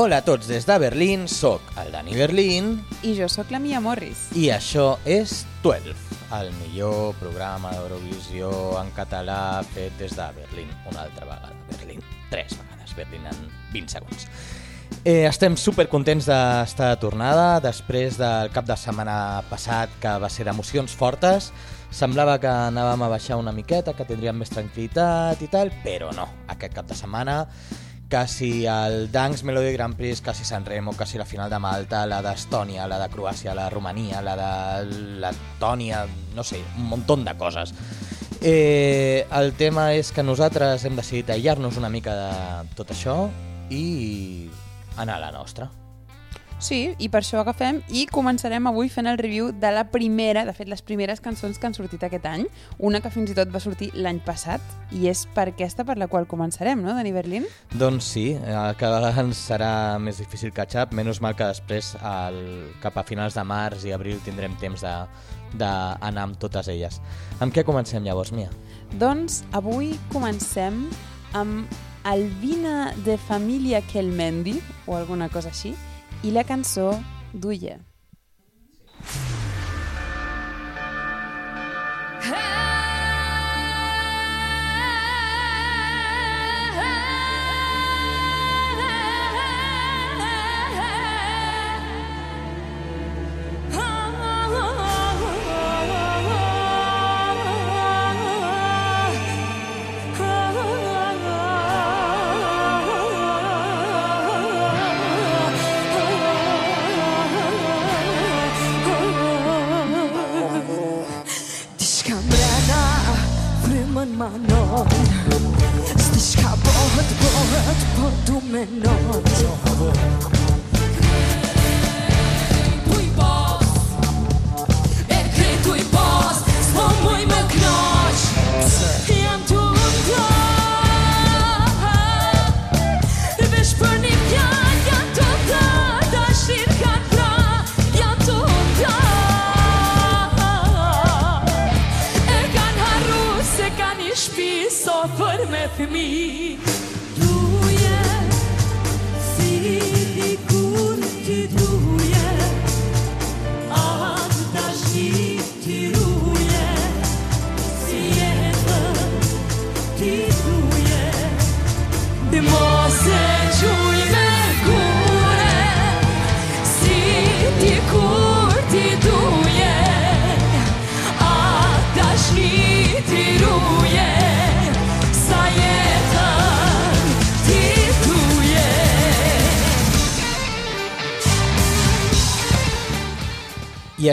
Hola a tots des de Berlín, sóc el Dani Berlín I jo sóc la Mia Morris. i això és 12, el millor programa d'Eurovisió en català fet des de Berlín, una altra vegada. Berlín, tres vegades, Berlín en 20 segons. Eh, estem supercontents d'estar de tornada després del cap de setmana passat que va ser d'emocions fortes. Semblava que anàvem a baixar una miqueta, que tindríem més tranquil·litat i tal, però no. Aquest cap de setmana quasi el Danks Melody Grand Prix, quasi San Remo, quasi la final de Malta, la d'Estònia, la de Croàcia, la de Romania, la de Letònia, no sé, un munt de coses. Eh, el tema és que nosaltres hem decidit aïllar-nos una mica de tot això i anar a la nostra. Sí, i per això agafem i començarem avui fent el review de la primera, de fet, les primeres cançons que han sortit aquest any, una que fins i tot va sortir l'any passat, i és per aquesta per la qual començarem, no, Dani Berlín? Doncs sí, cada vegada ens serà més difícil catch-up, menys mal que després, el, cap a finals de març i abril, tindrem temps de d'anar amb totes elles. Amb què comencem llavors, Mia? Doncs avui comencem amb Albina de Família Kelmendi, o alguna cosa així, i la Duye. Diska coming on. So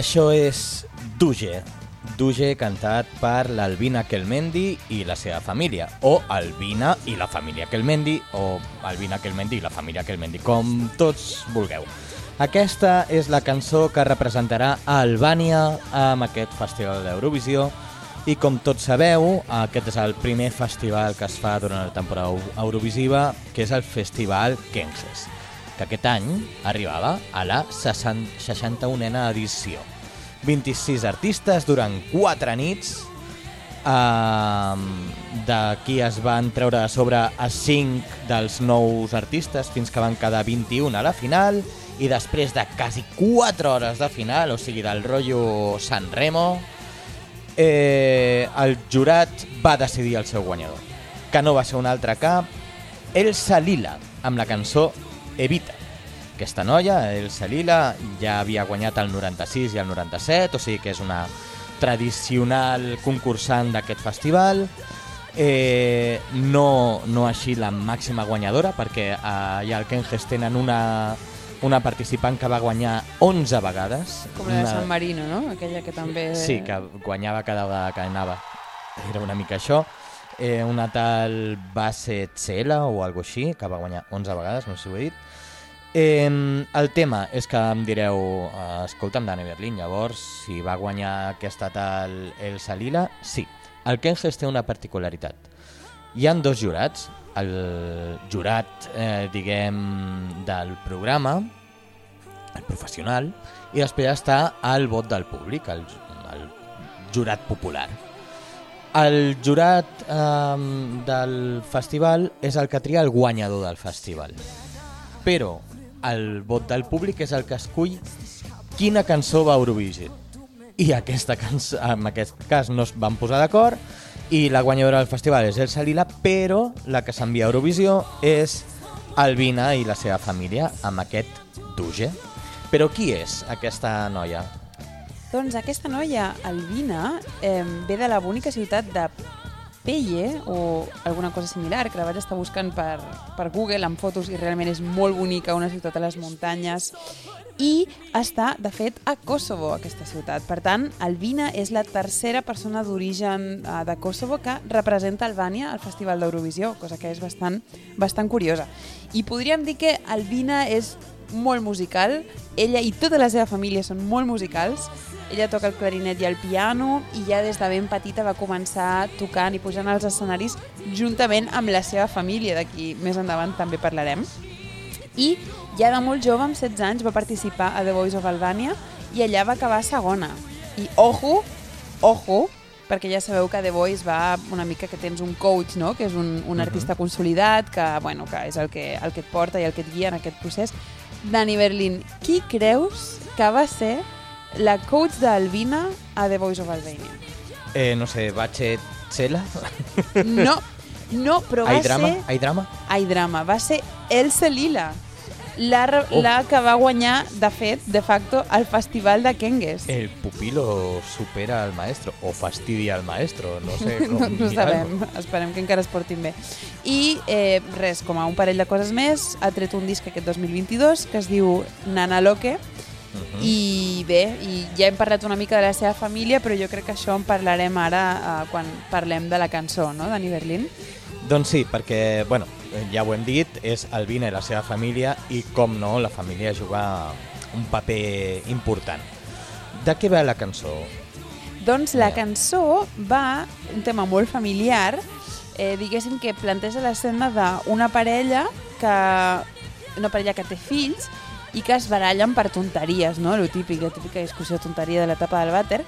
això és Duje. Duje cantat per l'Albina Kelmendi i la seva família, o Albina i la família Kelmendi, o Albina Kelmendi i la família Kelmendi, com tots vulgueu. Aquesta és la cançó que representarà a Albània amb aquest festival d'Eurovisió i com tots sabeu, aquest és el primer festival que es fa durant la temporada Eurovisiva, que és el Festival Kenses, que aquest any arribava a la 60 61a edició. 26 artistes durant 4 nits, eh, d'aquí es van treure de sobre a 5 dels nous artistes fins que van quedar 21 a la final i després de quasi 4 hores de final, o sigui, del rotllo San Remo, eh, el jurat va decidir el seu guanyador, que no va ser un altre cap, Elsa Lila, amb la cançó Evita. Aquesta noia, Elsa Lila, ja havia guanyat el 96 i el 97, o sigui que és una tradicional concursant d'aquest festival, eh, no, no així la màxima guanyadora, perquè eh, allà al Kenges tenen una, una participant que va guanyar 11 vegades. Com la de Una- San Marino, no? Aquella que també... Sí, que guanyava cada vegada que anava. Era una mica això. Eh, una tal Base Tsela o algo així, que va guanyar 11 vegades, no sé si ho he dit. Eh, el tema és que em direu, eh, escolta'm, Dani Berlín, llavors, si va guanyar aquesta tal Elsa Lila, sí. El Kenges té una particularitat. Hi han dos jurats, el jurat, eh, diguem, del programa, el professional, i després està el vot del públic, el, el jurat popular. El jurat eh, del festival és el que tria el guanyador del festival. Però el vot del públic és el que escull quina cançó va a Eurovision. I aquesta cançó, en aquest cas no es van posar d'acord i la guanyadora del festival és Elsa Lila, però la que s'envia a Eurovisió és Albina i la seva família amb aquest Duge. Però qui és aquesta noia? Doncs aquesta noia, Albina, eh, ve de la bonica ciutat de Pelle, o alguna cosa similar, que la vaig estar buscant per, per Google amb fotos i realment és molt bonica, una ciutat a les muntanyes, i està, de fet, a Kosovo, aquesta ciutat. Per tant, Albina és la tercera persona d'origen eh, de Kosovo que representa Albània al Festival d'Eurovisió, cosa que és bastant, bastant curiosa. I podríem dir que Albina és molt musical, ella i tota la seva família són molt musicals, ella toca el clarinet i el piano i ja des de ben petita va començar tocant i pujant als escenaris juntament amb la seva família, d'aquí més endavant també parlarem. I ja de molt jove, amb 16 anys, va participar a The Voice of Albania i allà va acabar segona. I ojo, ojo, perquè ja sabeu que The Voice va una mica que tens un coach, no? que és un, un artista consolidat, que, bueno, que és el que, el que et porta i el que et guia en aquest procés. Dani Berlin, qui creus que va ser la coach d'Albina a The Voice of Albania? Eh, no sé, Bache Chela? No, no, però va Ai drama? ser... Ai drama? Ai, drama. Va ser Elsa Lila, la, Oh. la que va guanyar, de fet, de facto, al Festival de Kengues. El pupilo supera al maestro o fastidia al maestro, no sé com No, no sabem, esperem que encara es portin bé. I eh, res, com a un parell de coses més, ha tret un disc aquest 2022 que es diu Nana Loque, Mhm. i bé, i ja hem parlat una mica de la seva família, però jo crec que això en parlarem ara eh, quan parlem de la cançó, no?, Dani Berlin. Doncs sí, perquè, bueno, ja ho hem dit, és Albina i la seva família i, com no, la família juga un paper important. De què va la cançó? Doncs la cançó va un tema molt familiar, eh, diguéssim que planteja l'escena d'una parella que una parella que té fills i que es barallen per tonteries, no? Lo típic, la típica discussió tonteria de l'etapa del vàter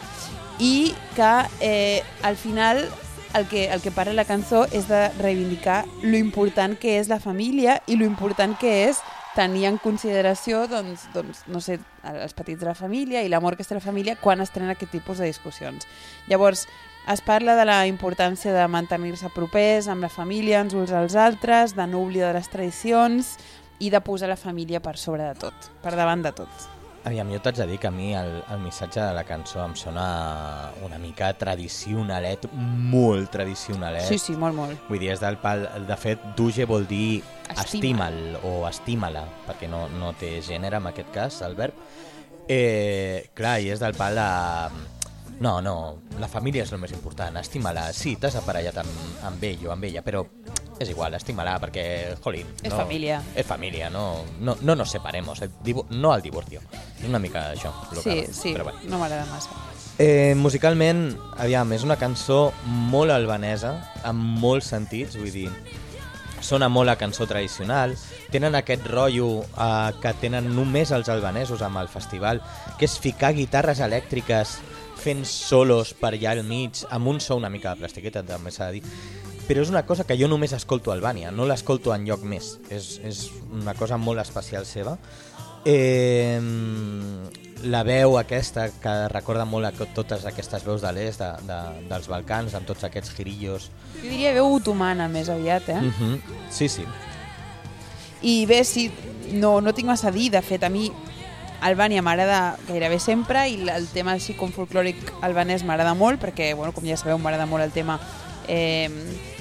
i que eh, al final el que, el que parla la cançó és de reivindicar lo important que és la família i lo important que és tenir en consideració doncs, doncs, no sé, els petits de la família i l'amor que a la família quan es tenen aquest tipus de discussions. Llavors, es parla de la importància de mantenir-se propers amb la família, uns als altres, de no oblidar les tradicions i de posar la família per sobre de tot, per davant de tot. Aviam, jo t'haig de dir que a mi el, el missatge de la cançó em sona una mica tradicionalet, molt tradicionalet. Sí, sí, molt, molt. Vull dir, és del pal... De fet, duge vol dir Estima. estima'l o estima-la, perquè no, no té gènere en aquest cas, el verb. Eh, clar, i és del pal de... No, no, la família és el més important, estima-la. Sí, t'has aparellat amb, amb ell o amb ella, però és igual, estima-la, perquè, jolín... És no, família. És família, no, no, no nos separemos, no al divorcio. És una mica això, lo Sí, que... sí, Però bueno. no m'agrada massa. Eh, musicalment, aviam, és una cançó molt albanesa, amb molts sentits, vull dir, sona molt a cançó tradicional, tenen aquest rotllo eh, que tenen només els albanesos amb el festival, que és ficar guitarres elèctriques fent solos per allà al mig, amb un so una mica de plastiqueta, també s'ha de dir, però és una cosa que jo només escolto a Albània, no l'escolto en lloc més, és, és una cosa molt especial seva. Eh, la veu aquesta que recorda molt a totes aquestes veus de l'est, de, de, dels Balcans, amb tots aquests girillos. Jo diria veu otomana més aviat, eh? Mm -hmm. Sí, sí. I bé, sí, no, no tinc massa a dir. De fet, a mi Albània m'agrada gairebé sempre i el tema així com folclòric albanès m'agrada molt perquè, bueno, com ja sabeu, m'agrada molt el tema eh,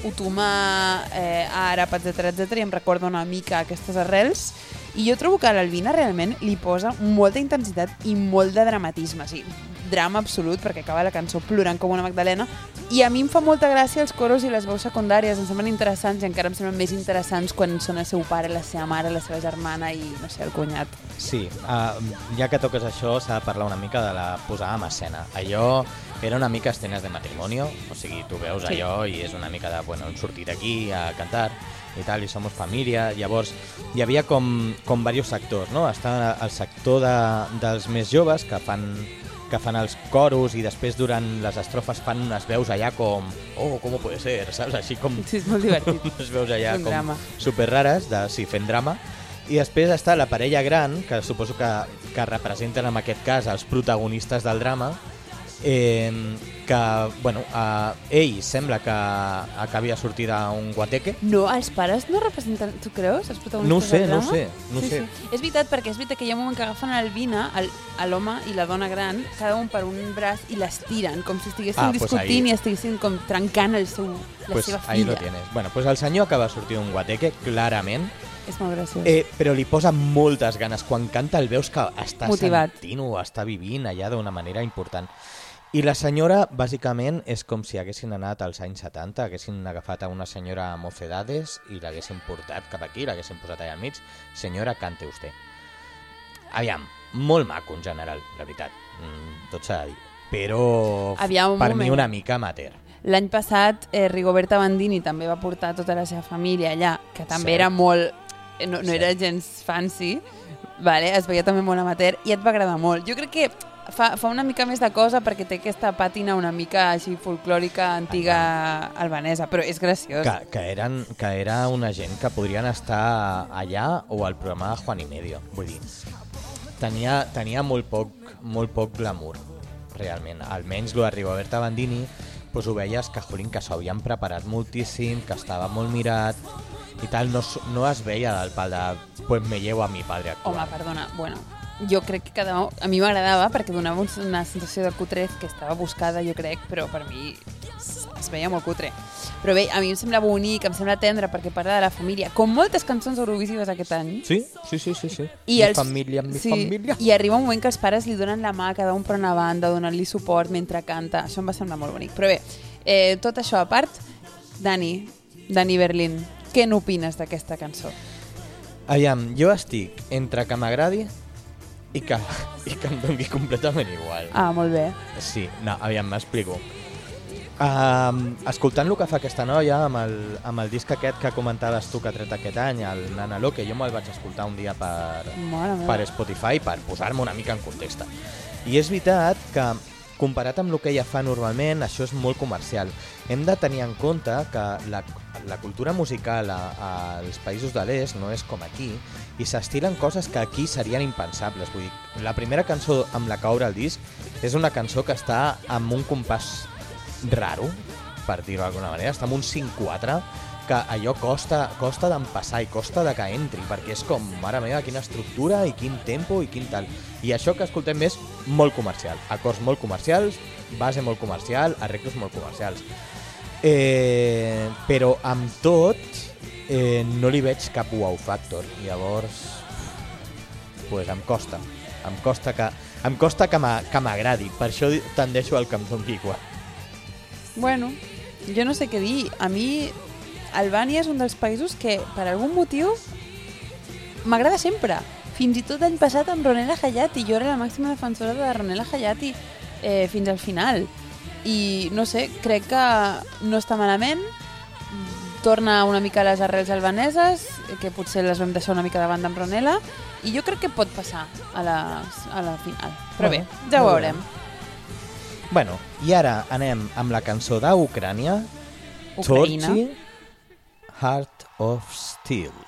otomà, eh, àrab, etc etc i em recorda una mica aquestes arrels. I jo trobo que l'Albina realment li posa molta intensitat i molt de dramatisme, o sigui, drama absolut perquè acaba la cançó plorant com una Magdalena i a mi em fa molta gràcia els coros i les veus secundàries, em semblen interessants i encara em semblen més interessants quan són el seu pare, la seva mare, la seva germana i, no sé, el cunyat. Sí, uh, ja que toques això, s'ha de parlar una mica de la posada en escena. Allò era una mica escenes de matrimonio, o sigui, tu veus Sí. allò i és una mica de, bueno, hem sortit aquí a cantar i tal, i somos família. Llavors, hi havia com, com diversos sectors, no? Està el sector de, dels més joves que fan que fan els coros i després durant les estrofes fan unes veus allà com oh, com puede ser, saps? Així com Sí, és molt divertit. unes veus allà Un com drama. super rares, de, sí, fent drama. I després està la parella gran, que suposo que, que representen en aquest cas els protagonistes del drama, eh, que, bueno, eh, ell sembla que acabi de sortir d'un guateque. No, els pares no representen... Tu creus? Els protagonistes No ho sé, del no ho drama? sé, no ho sí, sé. Sí. És veritat, perquè és veritat que hi ha un moment que agafen el Vina, el- a l'home i la dona gran, cada un per un braç i l'estiren, com si estiguessin Ah, pues discutint ahí- i estiguessin com trencant el seu, la pues seva ahí lo filla. tienes. Bueno, pues el senyor acaba de sortir d'un guateque, clarament, És molt graciós. eh, però li posa moltes ganes. Quan canta el veus que està Motivat. sentint-ho, està vivint allà d'una manera important. I la senyora, bàsicament, és com si haguessin anat als anys 70, haguessin agafat a una senyora a mocedades i l'haguessin portat cap aquí, l'haguessin posat allà al mig. Senyora, cante usted. Aviam, molt maco en general, la veritat. Mm, tot s'ha de dir. Però Aviam, un per mi moment. una mica amateur. L'any passat, eh, Rigoberta Bandini també va portar tota la seva família allà, que també Cert. era molt... eh, No, no era gens fancy, vale? es veia també molt amateur, i et va agradar molt. Jo crec que fa, fa una mica més de cosa perquè té aquesta pàtina una mica així folclòrica antiga albanesa, però és graciós. Que, que, eren, que era una gent que podrien estar allà o al programa de Juan y Medio. Vull dir, tenia, tenia molt, poc, molt poc glamour, realment. Almenys lo de Rigoberta Bandini, doncs ho veies que, jolín, que s'ho havien preparat moltíssim, que estava molt mirat i tal, no, no es veia del pal de pues me llevo a mi padre Home, actual. perdona, bueno, jo crec que cada... A mi m'agradava perquè donava un- una sensació de cutrez que estava buscada, jo crec, però per mi es, veia molt cutre. Però bé, a mi em sembla bonic, em sembla tendre perquè parla de la família, com moltes cançons eurovisives aquest any. Sí, sí, sí, sí. sí. I mi els- família, mi sí, família. I arriba un moment que els pares li donen la mà a cada un per una banda, donant-li suport mentre canta. Això em va semblar molt bonic. Però bé, eh, tot això a part, Dani, Dani Berlín, què n'opines d'aquesta cançó? Aviam, jo estic entre que m'agradi i que, i que em doni completament igual. Ah, molt bé. Sí, no, aviam, m'explico. Um, escoltant el que fa aquesta noia amb el, amb el disc aquest que comentaves tu que ha tret aquest any, el Nana Lo, que jo me'l vaig escoltar un dia per, per Spotify per posar-me una mica en context. I és veritat que comparat amb el que ella fa normalment, això és molt comercial. Hem de tenir en compte que la, la cultura musical a, als països de l'est no és com aquí i s'estilen coses que aquí serien impensables. Vull dir, la primera cançó amb la que obre el disc és una cançó que està amb un compàs raro, per dir-ho d'alguna manera, està amb un 5-4 que allò costa, costa d'empassar i costa de que entri, perquè és com, mare meva, quina estructura i quin tempo i quin tal. I això que escoltem és molt comercial, acords molt comercials, base molt comercial, arreglos molt comercials. Eh, però amb tot eh, no li veig cap wow factor, llavors pues em costa, em costa que em costa que m'a- que m'agradi, per això tendeixo al que em doni igual. Bueno, jo no sé què dir. A mi, Albània és un dels països que, per algun motiu, m'agrada sempre. Fins i tot l'any passat amb Ronela Hayati. Jo era la màxima defensora de Ronela Hayati eh, fins al final. I, no sé, crec que no està malament. Torna una mica a les arrels albaneses, que potser les vam deixar una mica de banda amb Ronela, i jo crec que pot passar a la, a la final. Però bé, ja ho veurem. Bueno, i ara anem amb la cançó d'Ucrània, Ucraïna. Torchi, Heart of Steel.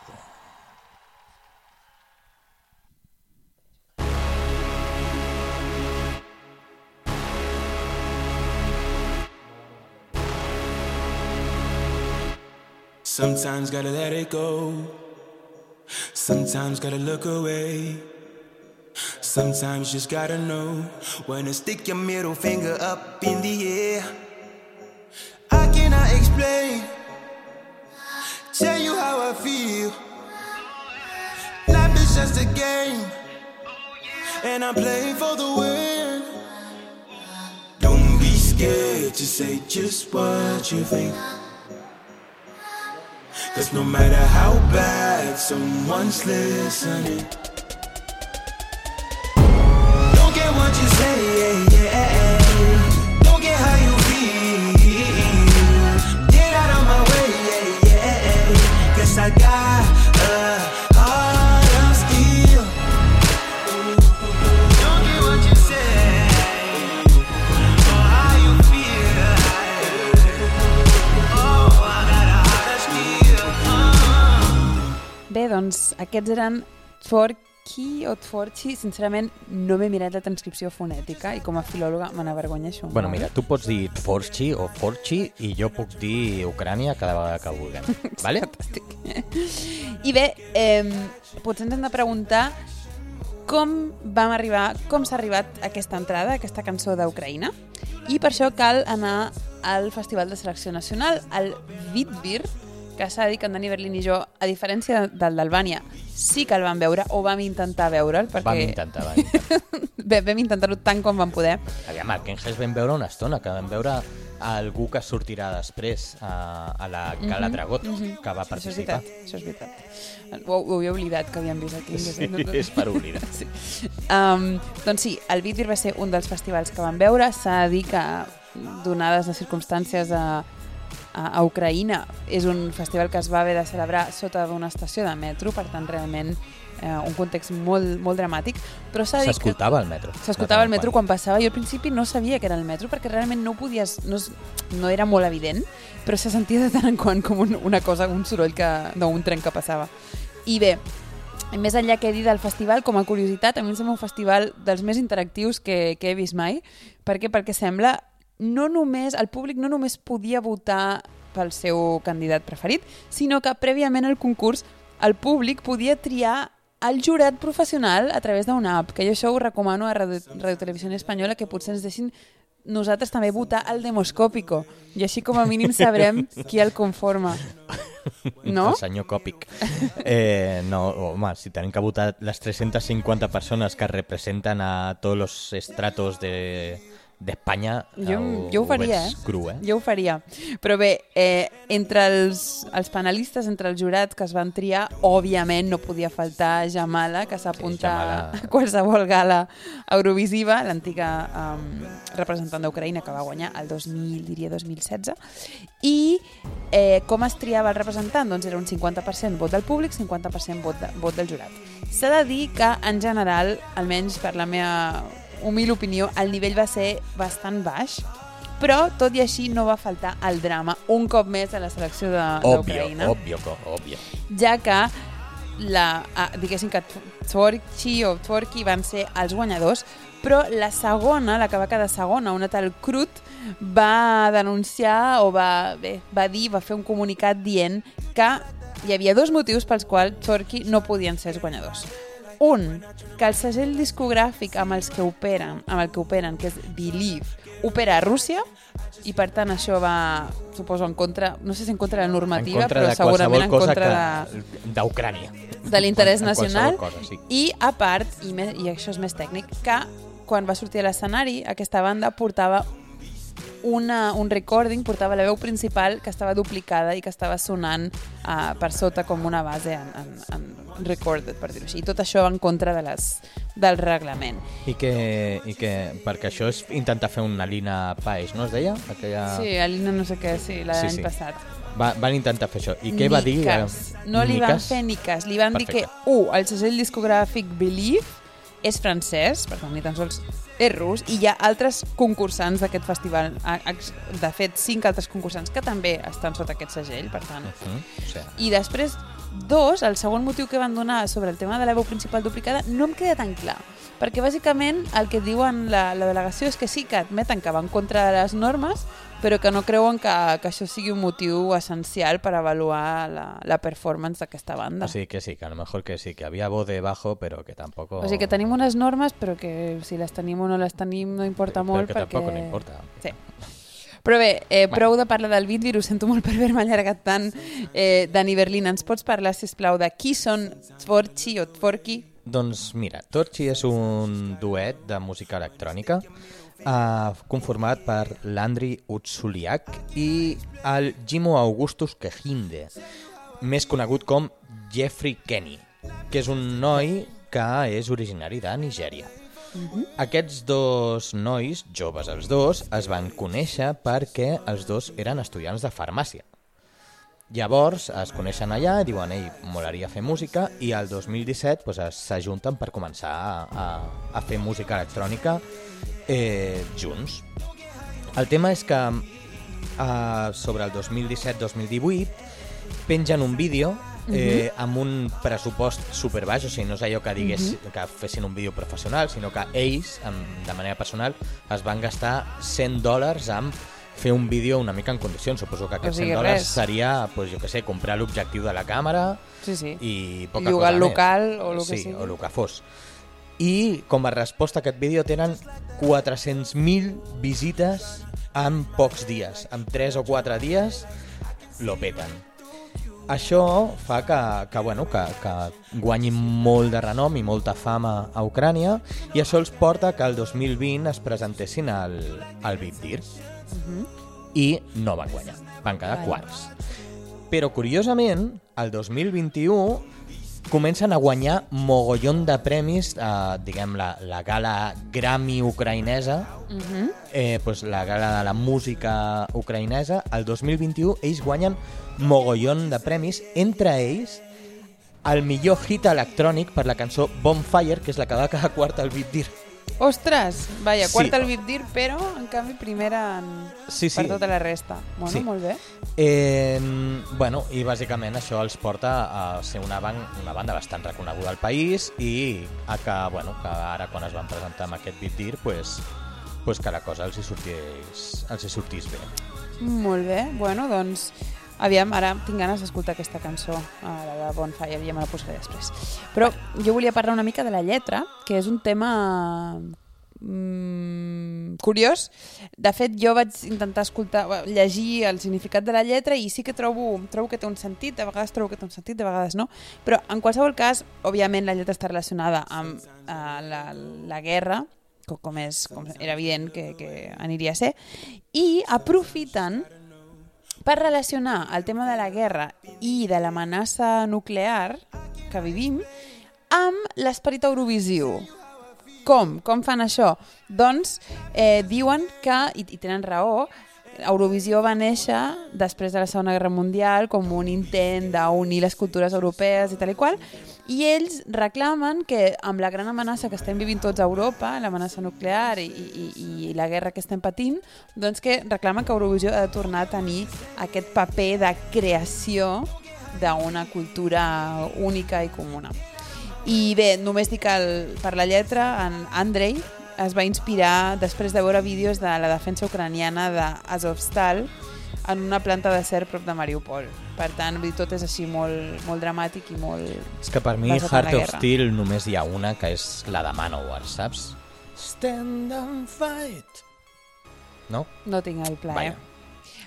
Sometimes gotta let it go. Sometimes gotta look away. Sometimes just gotta know when to stick your middle finger up in the air. I cannot explain, tell you how I feel. Life is just a game, and I'm playing for the win. Don't be scared to say just what you think. Cause no matter how bad someone's listening, don't get what you say, doncs aquests eren Tforki o Tforchi. Sincerament, no m'he mirat la transcripció fonètica i com a filòloga me n'avergonyeixo. Bueno, molt. mira, tu pots dir Forchi o Forchi i jo puc dir Ucrània cada vegada que vulguem. vale? I bé, eh, potser ens hem de preguntar com vam arribar, com s'ha arribat a aquesta entrada, a aquesta cançó d'Ucraïna. I per això cal anar al Festival de Selecció Nacional, al Vitbir, que s'ha dir que en Dani Berlín i jo, a diferència del d'Albània, sí que el vam veure, o vam intentar veure'l, perquè Vam intentar, vam intentar. Bé, vam intentar-ho tant com vam poder. Aviam, al Kenges vam veure una estona, que vam veure algú que sortirà després a, a la Gala Dragot, que va Mhm, Això és participar. veritat, això és veritat. Ho, ho havia oblidat que havíem vist aquí. Sí, és per oblidar. Sí. Um, doncs sí, el Bitir va ser un dels festivals que vam veure. S'ha de dir que, donades les circumstàncies a, a, a Ucraïna, és un festival que es va haver de celebrar sota d'una estació de metro, per tant, realment eh, un context molt, molt dramàtic. Però s'ha que S'escoltava el metro. s'escoltava el metro quan passava. Jo al principi no sabia que era el metro perquè realment no podies... No, no era molt evident, però se sentia de tant en quant com un, una cosa, un soroll que, d'un tren que passava. I bé, més enllà que he dit del festival, com a curiositat, a mi em sembla un festival dels més interactius que, que he vist mai. Per què? Perquè sembla no només, el públic no només podia votar pel seu candidat preferit, sinó que prèviament al concurs el públic podia triar el jurat professional a través d'una app, que jo això ho recomano a Radio, Radio Televisió Espanyola, que potser ens deixin nosaltres també votar el demoscòpico, i així com a mínim sabrem qui el conforma. No? El senyor Còpic. Eh, no, home, si tenim que votar les 350 persones que representen a tots els estratos de d'Espanya, Jo, jo ho faria, eh? Cru, eh? Jo ho faria. Però bé, eh, entre els, els panelistes, entre el jurat que es van triar, òbviament no podia faltar Jamala, que s'apunta Jamala. a qualsevol gala eurovisiva, l'antiga um, representant d'Ucraïna que va guanyar el 2000, diria 2016. I eh, com es triava el representant? Doncs era un 50% vot del públic, 50% vot, de, vot del jurat. S'ha de dir que, en general, almenys per la meva humil opinió, el nivell va ser bastant baix, però, tot i així, no va faltar el drama un cop més a la selecció de- Òbvio, d'Ucraïna, òbvio, co- òbvio. ja que la, ah, diguéssim que Tvorchi o Tvorki van ser els guanyadors, però la segona, la que va quedar segona, una tal Krut, va denunciar o va, bé, va dir, va fer un comunicat dient que hi havia dos motius pels quals Tvorki no podien ser els guanyadors. Un, que el segell discogràfic amb els que operen, amb el que operen, que és Believe, opera a Rússia, i per tant això va, suposo, en contra, no sé si en contra de la normativa, contra però de segurament en contra de, que- d'Ucrània. de l'interès nacional Cosa, sí. i a part, i, més, i això és més tècnic, que quan va sortir a l'escenari aquesta banda portava una, un recording, portava la veu principal que estava duplicada i que estava sonant uh, per sota com una base en, en, en recorded, per dir-ho així. I tot això va en contra de les, del reglament. I que, I que, perquè això és intentar fer una Lina Paix, no es deia? Aquella... Sí, Alina no sé què, sí, l'any Sí, sí. passat. Va, van intentar fer això. I què va dir? eh, No li van fer ni cas. Li van dir Perfecte. que, un, el segell discogràfic Believe és francès, per tant, ni tan sols és rus, i hi ha altres concursants d'aquest festival. De fet, cinc altres concursants que també estan sota aquest segell, per tant. Mhm, o sigui, I després, dos, el segon motiu que van donar sobre el tema de la veu principal duplicada no em queda tan clar. Perquè bàsicament el que diuen la, la delegació és que sí que admeten que va en contra de les normes, però que no creuen que, que això sigui un motiu essencial per avaluar la, la performance d'aquesta banda. O sigui que sí, que a lo mejor que sí, que había voz de bajo, pero que tampoco... O sigui que tenim unes normes, però que si les tenim o no les tenim no importa Però molt que perquè... tampoc no importa. Sí. Però bé, eh, prou de parlar del Bitbir, ho sento molt per haver-me allargat tant. Eh, Dani Berlín, ens pots parlar, si plau de qui són Tvorchi o Tvorki? Doncs mira, Torchi és un duet de música electrònica uh, conformat per l'Andri Utsuliak i el Jimo Augustus Kehinde, més conegut com Jeffrey Kenny, que és un noi que és originari de Nigèria. Aquests dos nois, joves els dos, es van conèixer perquè els dos eren estudiants de farmàcia. Llavors es coneixen allà i diuen ei, molaria fer música i el 2017 pues, es- s'ajunten per començar a, a, a fer música electrònica eh, junts. El tema és que eh, sobre el 2017-2018 pengen un vídeo eh, amb un pressupost superbaix, o sigui, no és allò que digués que fessin un vídeo professional, sinó que ells, amb, de manera personal, es van gastar 100 dòlars amb fer un vídeo una mica en condicions. Suposo que aquests O sigui, 100 dòlars res. seria, pues, jo què sé, comprar l'objectiu de la càmera Sí, sí. i poca Llogar cosa el més. local o el que sí, sigui. o el que fos. I com a resposta a aquest vídeo tenen 400.000 visites en pocs dies. En 3 o 4 dies lo peten. Això fa que, que, bueno, que, que guanyin molt de renom i molta fama a Ucrània i això els porta que el 2020 es presentessin al, al Dir i no van guanyar, van quedar Vaja. quarts. Però, curiosament, el 2021 comencen a guanyar mogollon de premis, eh, diguem, la, la gala Grammy ucraïnesa, Mhm. eh, pues la gala de la música ucraïnesa, el 2021 ells guanyen mogollon de premis, entre ells el millor hit electrònic per la cançó Bonfire, que és la que va quedar quarta al Beat Dir. Ostres, vaja, Sí. quarta al VIP Dir, però en canvi primera en... Sí, sí. per tota la resta. Bueno, Sí. molt bé. Eh, bueno, i bàsicament això els porta a ser una, ban una banda bastant reconeguda al país i a que, bueno, que ara quan es van presentar amb aquest Beat Dir, pues, pues que la cosa els hi sortís, els hi sortís bé. Molt bé. Bueno, doncs, aviam, ara tinc ganes d'escoltar aquesta cançó, eh, la de Bonfire, ja me la posaré després. Però jo volia parlar una mica de la lletra, que és un tema mm, curiós. De fet, jo vaig intentar escoltar, llegir el significat de la lletra i sí que trobo, trobo que té un sentit, de vegades trobo que té un sentit, de vegades no, però en qualsevol cas, òbviament la lletra està relacionada amb eh, la, la guerra, co- com, és, com era evident que, que aniria a ser, i aprofiten per relacionar el tema de la guerra i de l'amenaça nuclear que vivim amb l'esperit eurovisiu. Com? Com fan això? Doncs eh, diuen que, i, i tenen raó, Eurovisió va néixer després de la Segona Guerra Mundial com un intent d'unir les cultures europees i tal i qual, i ells reclamen que amb la gran amenaça que estem vivint tots a Europa, l'amenaça nuclear i, i, i la guerra que estem patint, doncs que reclamen que Eurovisió ha de tornar a tenir aquest paper de creació d'una cultura única i comuna. I bé, només dic el, per la lletra, en Andrei es va inspirar després de veure vídeos de la defensa ucraniana d'Azovstal en una planta de ser prop de Mariupol. Per tant, vull dir, tot és així molt, molt dramàtic i molt... És que per mi Heart of. Steel només hi ha una, que és la de Manowar, saps? Stand and fight. No? No tinc el pla, Vaja.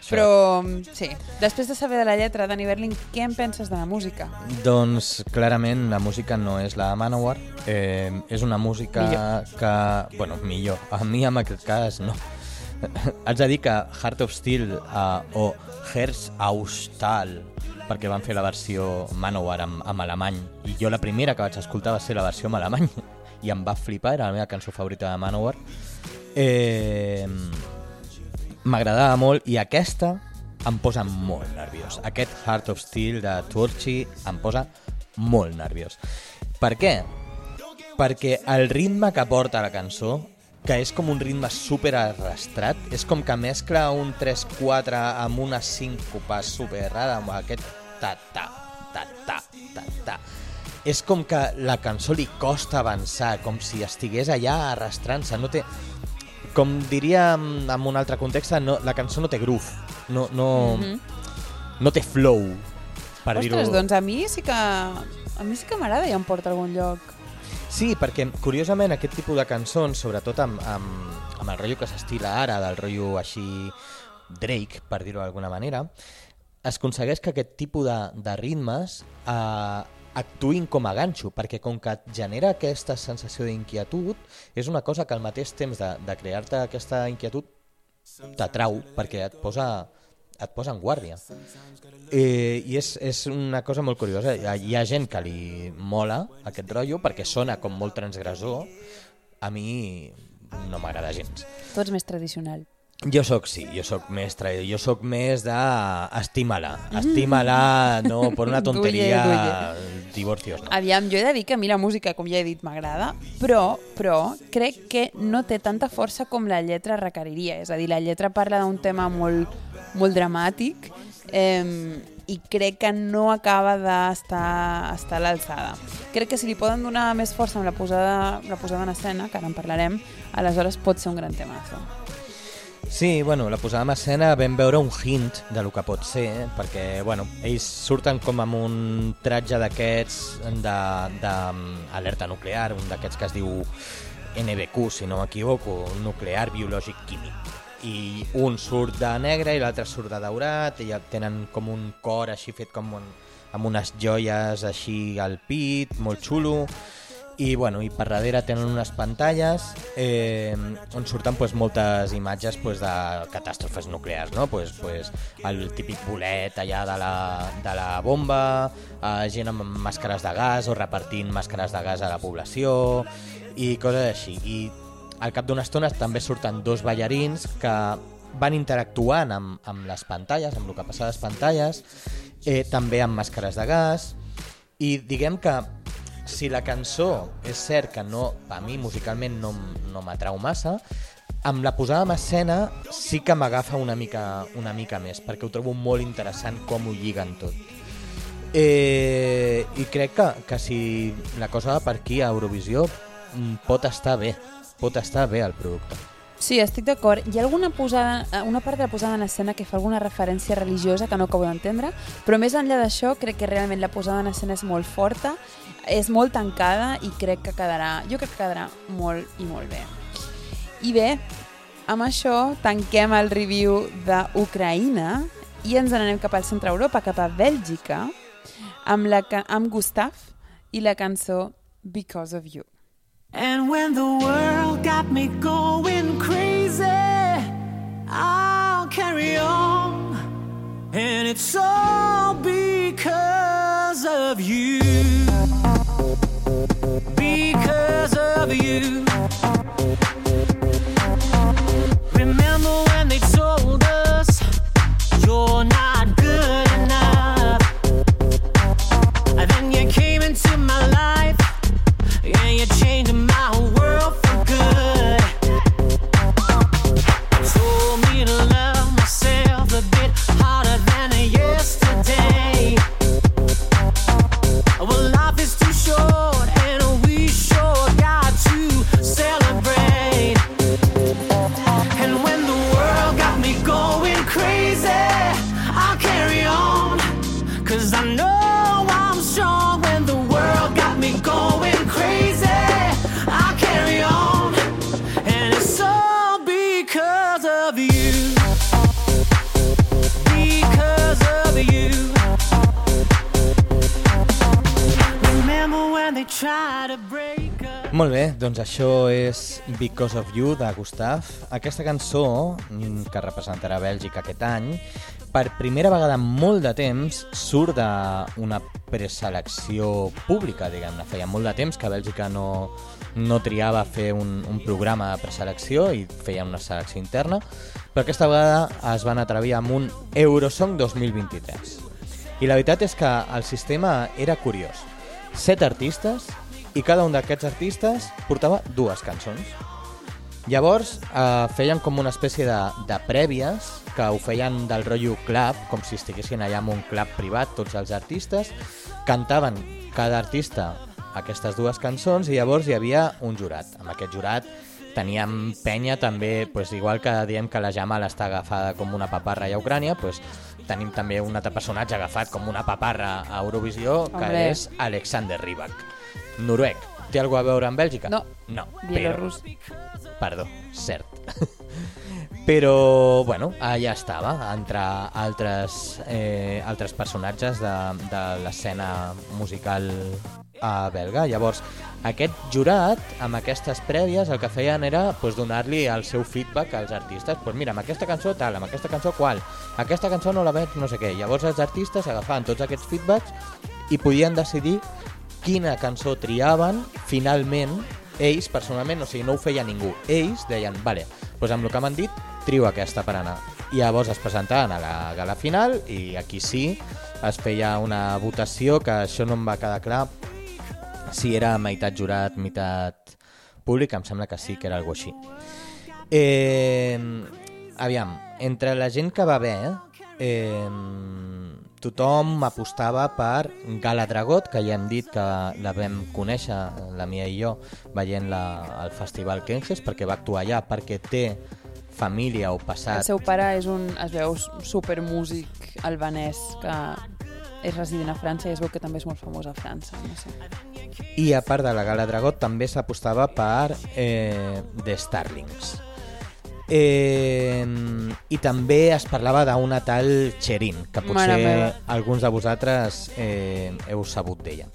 Però, sí, després de saber de la lletra, Dani Berling, què en penses de la música? Doncs clarament la música no és la Manowar, eh, és una música Millor. que... Bueno, millor. A mi en aquest cas no. Haig de dir que Heart of Steel eh, o Herz Austal perquè van fer la versió Manowar amb, amb alemany i jo la primera que vaig escoltar va ser la versió en alemany i em va flipar, era la meva cançó favorita de Manowar eh, m'agradava molt i aquesta em posa molt nerviós. Aquest Heart of Steel de Torchi em posa molt nerviós. Per què? Perquè el ritme que porta la cançó, que és com un ritme super arrastrat, és com que mescla un 3-4 amb una síncopa super rara, amb aquest ta-ta, ta-ta, ta-ta. És com que la cançó li costa avançar, com si estigués allà arrastrant-se. No té, com diria en un altre context, no, la cançó no té groove, no, no, Mhm. no té flow, per dir-ho. Ostres, doncs a mi sí que... A mi sí que m'agrada i em porta a algun lloc. Sí, perquè curiosament aquest tipus de cançons, sobretot amb, amb, amb el rotllo que s'estila ara, del rotllo així Drake, per dir-ho d'alguna manera, es aconsegueix que aquest tipus de, de ritmes eh, actuïn com a ganxo, perquè com que genera aquesta sensació d'inquietud, és una cosa que al mateix temps de, de crear-te aquesta inquietud t'atrau, perquè et posa, et posa en guàrdia. Eh, I és, és una cosa molt curiosa. Hi ha, hi ha gent que li mola aquest rotllo perquè sona com molt transgressor. A mi no m'agrada gens. Tu ets més tradicional. Jo sóc, sí, jo sóc més traïdor. Jo sóc més de estima-la. Estima-la, no, per una tonteria, divorcios, no. Aviam, jo he de dir que a mi la música, com ja he dit, m'agrada, però, però crec que no té tanta força com la lletra requeriria. És a dir, la lletra parla d'un tema molt, molt dramàtic eh, i crec que no acaba d'estar estar a l'alçada. Crec que si li poden donar més força amb la posada, la posada en escena, que ara en parlarem, aleshores pot ser un gran temazo. Sí, bueno, la posada en escena vam veure un hint de lo que pot ser, eh? perquè, bueno, ells surten com amb un tratge d'aquests d'alerta nuclear, un d'aquests que es diu NBQ, si no m'equivoco, nuclear biològic químic. I un surt de negre i l'altre surt de daurat, i tenen com un cor així fet com un, amb unes joies així al pit, molt xulo, i, bueno, i per darrere tenen unes pantalles eh, on surten pues, moltes imatges pues, de catàstrofes nuclears, no? pues, pues, el típic bolet allà de la, de la bomba, eh, gent amb màscares de gas o repartint màscares de gas a la població i coses així. I al cap d'una estona també surten dos ballarins que van interactuant amb, amb les pantalles, amb el que passa a les pantalles, eh, també amb màscares de gas, i diguem que si la cançó és cert que no, a mi musicalment no, no m'atrau massa, amb la posada en escena sí que m'agafa una mica, una mica més, perquè ho trobo molt interessant com ho lliguen tot. Eh, I crec que, que si la cosa va per aquí a Eurovisió mm, pot estar bé, pot estar bé el producte. Sí, estic d'acord. Hi ha alguna posada, eh, una part de la posada en escena que fa alguna referència religiosa que no acabo d'entendre, però més enllà d'això crec que realment la posada en escena és molt forta, és molt tancada i crec que quedarà, jo crec que quedarà molt i molt bé. I bé, amb això tanquem el review d'Ucraïna i ens n'anem cap al centre Europa, cap a Bèlgica, amb, la, amb Gustav i la cançó Because of You. And when the world got me going crazy, I'll carry on. And it's all because of you. Because of you. Remember when they told us you're not good enough? And then you came into my life. Because of You de Gustav. Aquesta cançó, mm, que representarà Bèlgica aquest any, per primera vegada en molt de temps surt d'una preselecció pública, diguem-ne. Feia molt de temps que Bèlgica no, no triava fer un, un programa de preselecció i feia una selecció interna, però aquesta vegada es van atrevir amb un Eurosong 2023. I la veritat és que el sistema era curiós. Set artistes i cada un d'aquests artistes portava dues cançons. Llavors eh, feien com una espècie de, de prèvies que ho feien del rotllo club, com si estiguessin allà en un club privat tots els artistes, cantaven cada artista aquestes dues cançons i llavors hi havia un jurat. Amb aquest jurat teníem penya també, pues, igual que diem que la Jamal està agafada com una paparra a Ucrània, pues, tenim també un altre personatge agafat com una paparra a Eurovisió, que Hombre. és Alexander Rybak. Noruec. Té alguna a veure amb Bèlgica? No. No. Bielorrus. Perdó, cert. Però, bueno, allà estava, entre altres, eh, altres personatges de, de l'escena musical a belga. Llavors, aquest jurat, amb aquestes prèvies, el que feien era pues, donar-li el seu feedback als artistes. Pues mira, amb aquesta cançó tal, amb aquesta cançó qual, aquesta cançó no la veig no sé què. Llavors els artistes agafaven tots aquests feedbacks i podien decidir quina cançó triaven finalment ells personalment, o sigui, no ho feia ningú. Ells deien, vale, doncs amb el que m'han dit trio aquesta per anar. I llavors es presentaven a la gala final i aquí sí es feia una votació que això no em va quedar clar si era meitat jurat, meitat públic, em sembla que sí, que era algo així. Eh, aviam, entre la gent que va haver, eh, tothom apostava per Gala Dragot, que ja hem dit que la vam conèixer, la Mia i jo, veient la, el Festival Kenges, perquè va actuar allà, perquè té família o El passat seu pare és un, es veu, supermúsic albanès que és resident a França i es veu que també és molt famós a França. No sé. I a part de la Gala Dragot també s'apostava per eh, The Starlings. Eh, I també es parlava d'una tal Cherin, que potser alguns de vosaltres eh, heu sabut d'ella.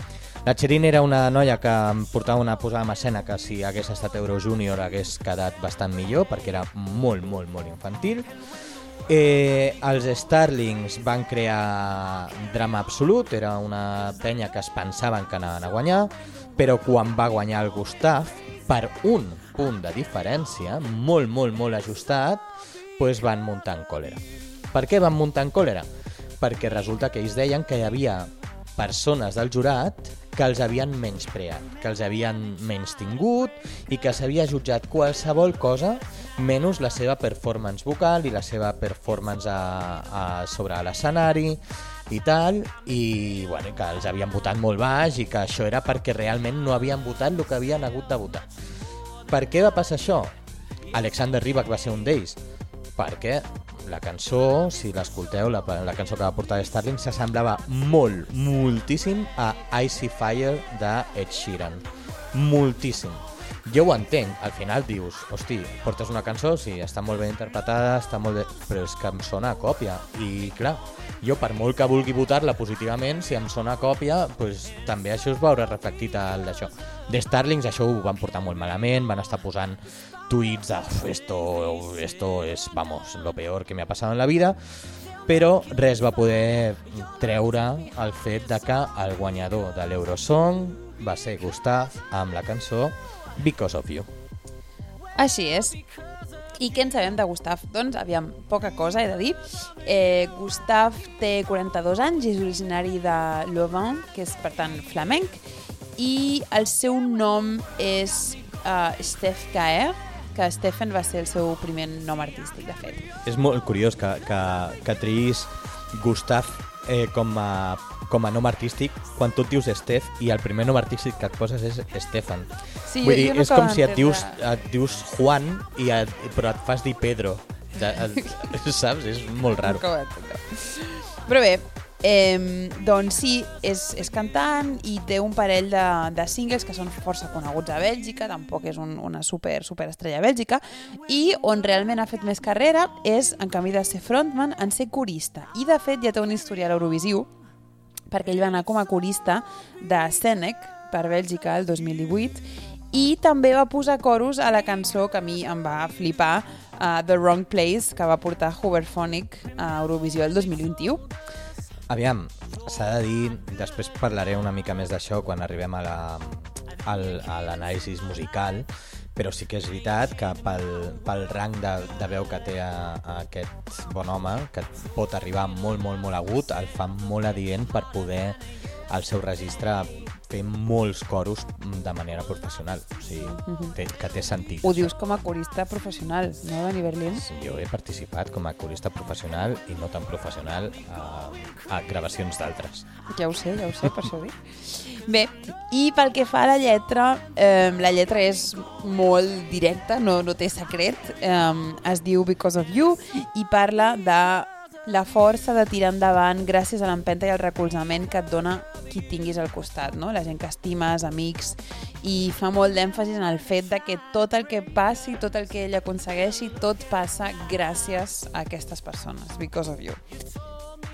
La Cherin era una noia que em portava una posada en escena que si hagués estat Euro Júnior hagués quedat bastant millor perquè era molt, molt, molt infantil. Eh, els Starlings van crear drama absolut, era una penya que es pensaven que anaven a guanyar, però quan va guanyar el Gustaf, per un punt de diferència, molt, molt, molt ajustat, doncs van muntar en còlera. Per què van muntar en còlera? Perquè resulta que ells deien que hi havia persones del jurat que els havien menyspreat, que els havien menys tingut i que s'havia jutjat qualsevol cosa menys la seva performance vocal i la seva performance a, a, sobre l'escenari i tal, i bueno, que els havien votat molt baix i que això era perquè realment no havien votat el que havien hagut de votar. Per què va passar això? Alexander Rybak va ser un d'ells. Perquè la cançó, si l'escolteu, la, la cançó que va portar Starling, s'assemblava molt, moltíssim a Icy Fire de Ed Sheeran. Moltíssim. Jo ho entenc, al final dius, hosti, portes una cançó, sí, està molt ben interpretada, està molt bé, però és que em sona a còpia. I clar, jo per molt que vulgui votar-la positivament, si em sona a còpia, pues, també això es veurà reflectit al d'això. De Starlings això ho van portar molt malament, van estar posant tuits de "Uf, esto, esto es, vamos, lo peor que me ha pasado en la vida, però res va poder treure el fet de que el guanyador de l'Eurosong va ser Gustav amb la cançó Because of You. Així és. I què en sabem de Gustaf? Doncs, aviam, poca cosa he de dir. Eh, Gustaf té 42 anys i és originari de Louvain, que és, per tant, flamenc, i el seu nom és uh, Steph Caer, que Stephen va ser el seu primer nom artístic, de fet. És molt curiós que, que, que triïs Gustav eh, com, a, com a nom artístic quan tu et dius Steph i el primer nom artístic que et poses és Stefan. Sí, Vull jo- dir, jo no és com si et dius, et dius Juan i et, però et fas dir Pedro. De, et, saps? És molt raro. Però bé, eh, doncs sí, és, és cantant i té un parell de, de singles que són força coneguts a Bèlgica, tampoc és un, una super, super estrella a Bèlgica, i on realment ha fet més carrera és en camí de ser frontman, en ser corista. I de fet ja té un historial eurovisiu, perquè ell va anar com a corista de Senec per Bèlgica el 2018 i també va posar coros a la cançó que a mi em va flipar, uh, The Wrong Place, que va portar Hooverphonic a Eurovisió el 2021. Aviam, s'ha de dir, després parlaré una mica més d'això quan arribem a la, al, a l'anàlisi musical, però sí que és veritat que pel, pel rang de, de veu que té a, a aquest bon home, que pot arribar molt, molt, molt agut, el fa molt adient per poder al seu registre fer molts coros de manera professional, o sigui, té, que té sentit. Ho dius com a corista professional, no, Dani Berlín? Jo he participat com a corista professional i no tan professional a, a gravacions d'altres. Ja ho sé, ja ho sé, per això ho dic. Bé, i pel que fa a la lletra, eh, la lletra és molt directa, no, no té secret. Eh, es diu Because of You i parla de la força de tirar endavant gràcies a l'empenta i al recolzament que et dona qui tinguis al costat, no? la gent que estimes, amics, i fa molt d'èmfasis en el fet de que tot el que passi, tot el que ell aconsegueixi, tot passa gràcies a aquestes persones, because of you.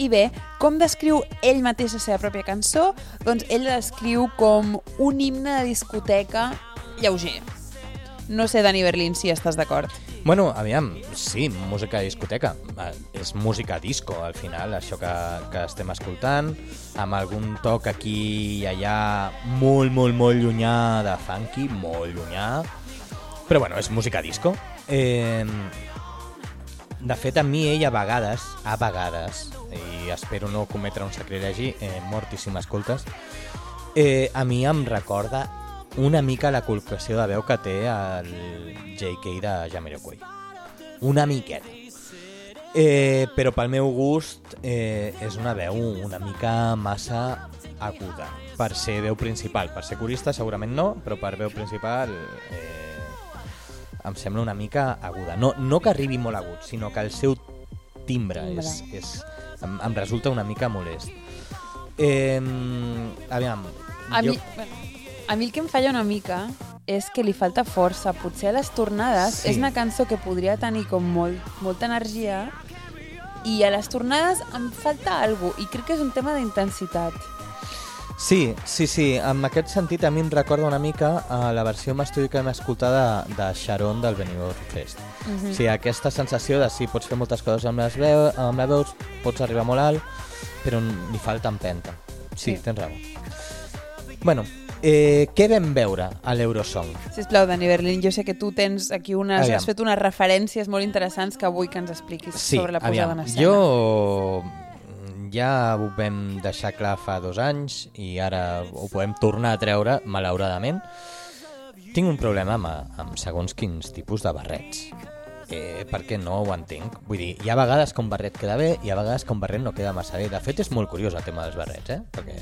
I bé, com descriu ell mateix la seva pròpia cançó? Doncs ell la descriu com un himne de discoteca lleuger. No sé, Dani Berlín, si estàs d'acord. Bueno, aviam, sí, música de discoteca. Eh, És música disco, al final, això que, que estem escoltant, amb algun toc aquí i allà molt, molt, molt llunyà de funky, molt llunyà. Però bueno, és música disco. Eh, de fet, a mi ell a vegades, a vegades, i espero no cometre un sacrilegi, eh, mortíssim escoltes, eh, a mi em recorda una mica la col·locació de veu que té el JK de Jamiroquai. Una miqueta. Eh, però pel meu gust eh, és una veu una mica massa aguda per ser veu principal. Per ser corista segurament no, però per veu principal eh, em sembla una mica aguda. No, no que arribi molt agut, sinó que el seu timbre, Timbre. És, és, em, em resulta una mica molest. Eh, aviam, A jo, mi, bueno, a mi el que em falla una mica és que li falta força. Potser a les tornades Sí. és una cançó que podria tenir com molt, molta energia i a les tornades em falta alguna cosa i crec que és un tema d'intensitat. Sí, sí, sí. En aquest sentit a mi em recorda una mica a la versió en estudi que vam escoltar de, de Sharon del Benidorm Fest. Mm Mhm. -hmm. O sigui, aquesta sensació de sí, pots fer moltes coses amb les, veu, amb les veus, pots arribar molt alt, però li falta empenta. Sí, Sí. tens raó. Bueno, eh, què vam veure a l'Eurosong? Sisplau, Dani Berlín, jo sé que tu tens aquí unes, Aviam. has fet unes referències molt interessants que vull que ens expliquis Sí, sobre la posada aviam, en escena. jo ja ho vam deixar clar fa dos anys i ara ho podem tornar a treure, malauradament. Tinc un problema amb, amb segons quins tipus de barrets. Eh, perquè no ho entenc. Vull dir, hi ha vegades que un barret queda bé i hi ha vegades que un barret no queda massa bé. De fet, és molt curiós el tema dels barrets, eh? Perquè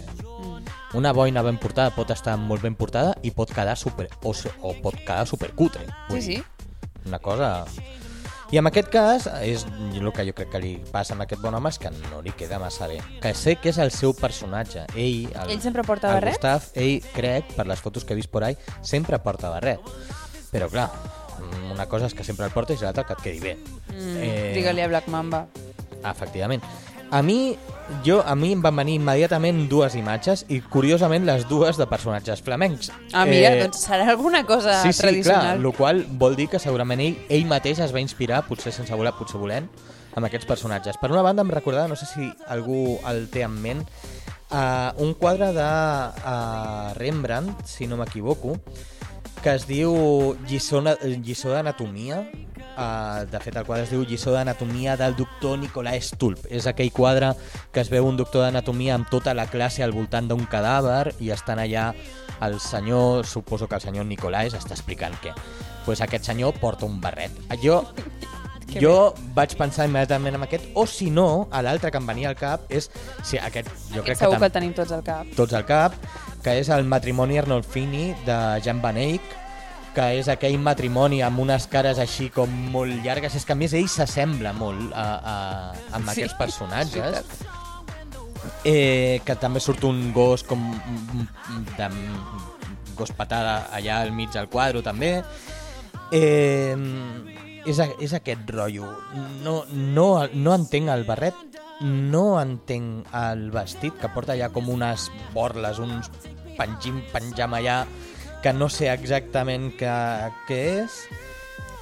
una boina ben portada pot estar molt ben portada i pot quedar super... o, o pot quedar supercutre. Sí, sí. Una cosa... I en aquest cas, és el que jo crec que li passa a aquest bon home és que no li queda massa bé. Que sé que és el seu personatge. Ell, el, Ell sempre porta el barret? Gustav, ell, crec, per les fotos que he vist por ahí, sempre porta barret. Però clar, una cosa és que sempre el portes i l'altra que et quedi bé. Mm, Digue-li a Black Mamba. Efectivament. A mi, jo, a mi em van venir immediatament dues imatges i, curiosament, les dues de personatges flamencs. Ah, mira, doncs serà alguna cosa sí, sí, tradicional. clar, el qual vol dir que segurament ell, ell mateix es va inspirar, potser sense voler, potser volent, amb aquests personatges. Per una banda, em recordava, no sé si algú el té en ment, uh, un quadre de uh, Rembrandt, si no m'equivoco, que es diu lliçó d'anatomia. Uh, de fet, el quadre es diu Lliçó d'anatomia del doctor Nicolai Stulp. És aquell quadre que es veu un doctor d'anatomia amb tota la classe al voltant d'un cadàver i estan allà el senyor, suposo que el senyor Nicolai està explicant què. pues aquest senyor porta un barret. Jo Que jo vaig pensar immediatament en aquest, o si no, a l'altre que em venia al cap és... Sí, aquest, jo crec Aquest segur que, que el tenim tots al cap. tots al cap, que és el matrimoni Arnolfini de Jan Van Eyck, que és aquell matrimoni amb unes cares així com molt llargues. És que a més ell s'assembla molt a, a, amb Sí, aquests personatges. veritat. Eh, que també surt un gos com de gos patada allà al mig del quadre també. Eh, és, a, és aquest rotllo. No, no, no entenc el barret, no entenc el vestit, que porta allà com unes borles, uns penjim, penjam allà, que no sé exactament què, és.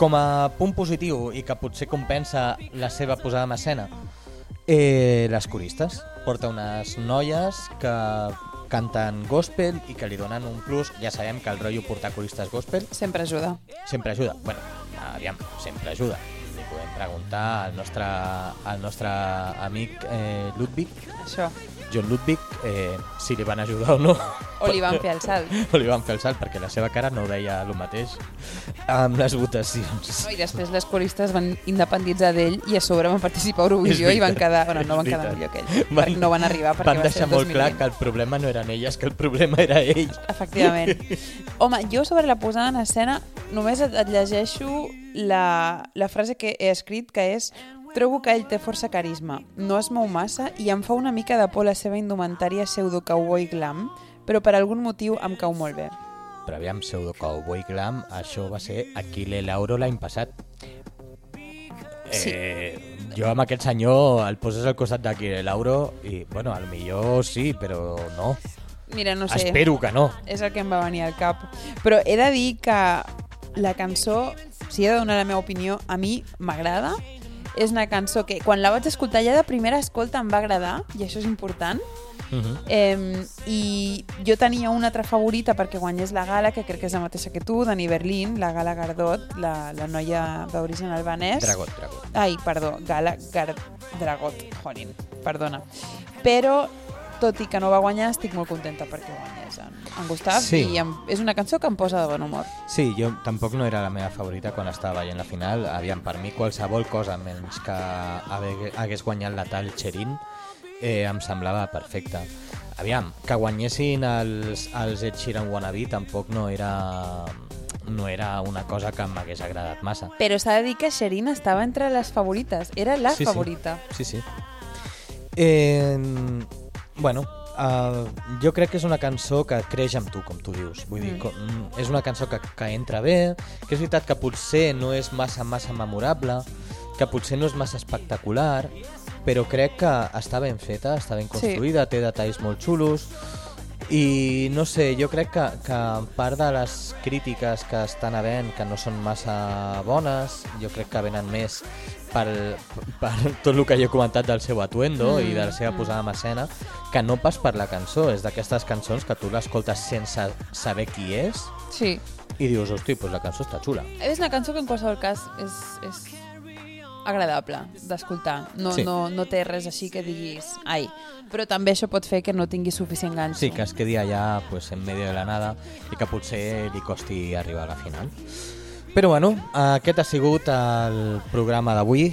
Com a punt positiu i que potser compensa la seva posada en escena, eh, les coristes. Porta unes noies que canten gospel i que li donen un plus. Ja sabem que el rotllo portar coristes gospel Sempre ajuda. sempre ajuda. Bueno, aviam, sempre ajuda. Li podem preguntar al nostre, al nostre amic eh, Ludwig, Això. John Ludwig, eh, si li van ajudar o no. O li van fer el salt. o li van fer el salt, perquè la seva cara no deia el mateix amb les votacions. No, I després les coristes van independitzar d'ell i a sobre van participar a Eurovisió i van quedar... Bueno, no van quedar millor que ell. Van, no van arribar perquè van va ser deixar el molt 2020. clar que el problema no eren elles, que el problema era ell. Efectivament. Home, jo sobre la posada en escena només et, et llegeixo la, la frase que he escrit, que és Trobo que ell té força carisma, no es mou massa i em fa una mica de por la seva indumentària pseudo-cowboy glam, però per algun motiu em cau molt bé. Però aviam, pseudo cowboy glam, això va ser Aquile Lauro l'any passat. Sí. Eh, jo amb aquest senyor el poses al costat d'Aquile Lauro i, bueno, al millor sí, però no. Mira, no sé, Espero que no. és el que em va venir al cap. Però he de dir que la cançó, si he de donar la meva opinió, a mi m'agrada És una cançó que quan la vaig escoltar ja de primera escolta em va agradar, i això és important. Mhm. Eh, I jo tenia una altra favorita perquè guanyés la gala, que crec que és la mateixa que tu, Dani Berlín, la Gala Gardot, la, la noia d'origen albanès. Dragot, Dragot. Ai, perdó, Gala Gar Dragot, jolín, perdona. Però, tot i que no va guanyar, estic molt contenta perquè guanyés en, en Gustav Sí. i em, és una cançó que em posa de bon humor. Sí, jo tampoc no era la meva favorita quan estava veient la final. Aviam, per mi qualsevol cosa menys que hagués guanyat la tal Cherin eh, em semblava perfecta. Aviam, que guanyessin els, els Ed Sheeran Wannabe tampoc no era, no era una cosa que m'hagués agradat massa. Però s'ha de dir que Sherin estava entre les favorites, era la Sí, sí. favorita. Sí, sí. Eh, bueno, uh, jo crec que és una cançó que creix amb tu, com tu dius. Vull dir, Mm. com, mm, és una cançó que, que entra bé, que és veritat que potser no és massa, massa memorable, que potser no és massa espectacular, però crec que està ben feta, està ben construïda, té detalls molt xulos, i no sé, jo crec que, que part de les crítiques que estan havent, que no són massa bones, jo crec que venen més per, per tot el que jo he comentat del seu atuendo Mm, i de la seva mm. posada en escena, que no pas per la cançó, és d'aquestes cançons que tu l'escoltes sense saber qui és Sí. i dius, hosti, pues la cançó està xula. És una cançó que en qualsevol cas és, és agradable d'escoltar. No, Sí. no, no té res així que diguis ai, però també això pot fer que no tingui suficient ganxo. Sí, que es quedi allà pues, en medio de la nada i que potser li costi arribar a la final. Però bueno, aquest ha sigut el programa d'avui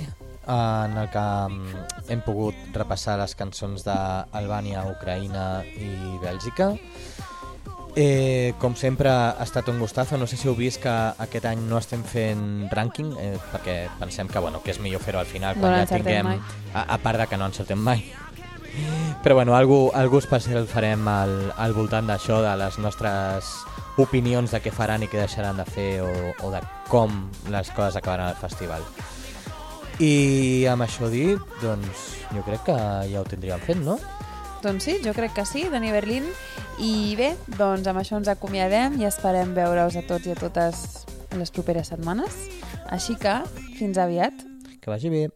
en el que mm, hem pogut repassar les cançons d'Albània, Ucraïna i Bèlgica. Eh, com sempre ha estat un gustazo, no sé si heu vist que aquest any no estem fent rànquing eh, perquè pensem que, bueno, que és millor fer-ho al final No quan ja l'encertem tinguem a, a part de que no encertem mai però bueno, algú, algú especial farem al, al voltant d'això, de les nostres opinions de què faran i què deixaran de fer o, o de com les coses acabaran al festival. I amb això dit, doncs jo crec que ja ho tindríem fet, no? Doncs sí, jo crec que sí, Dani Berlín. I bé, doncs amb això ens acomiadem i esperem veure-us a tots i a totes les properes setmanes. Així que, fins aviat. Que vagi bé.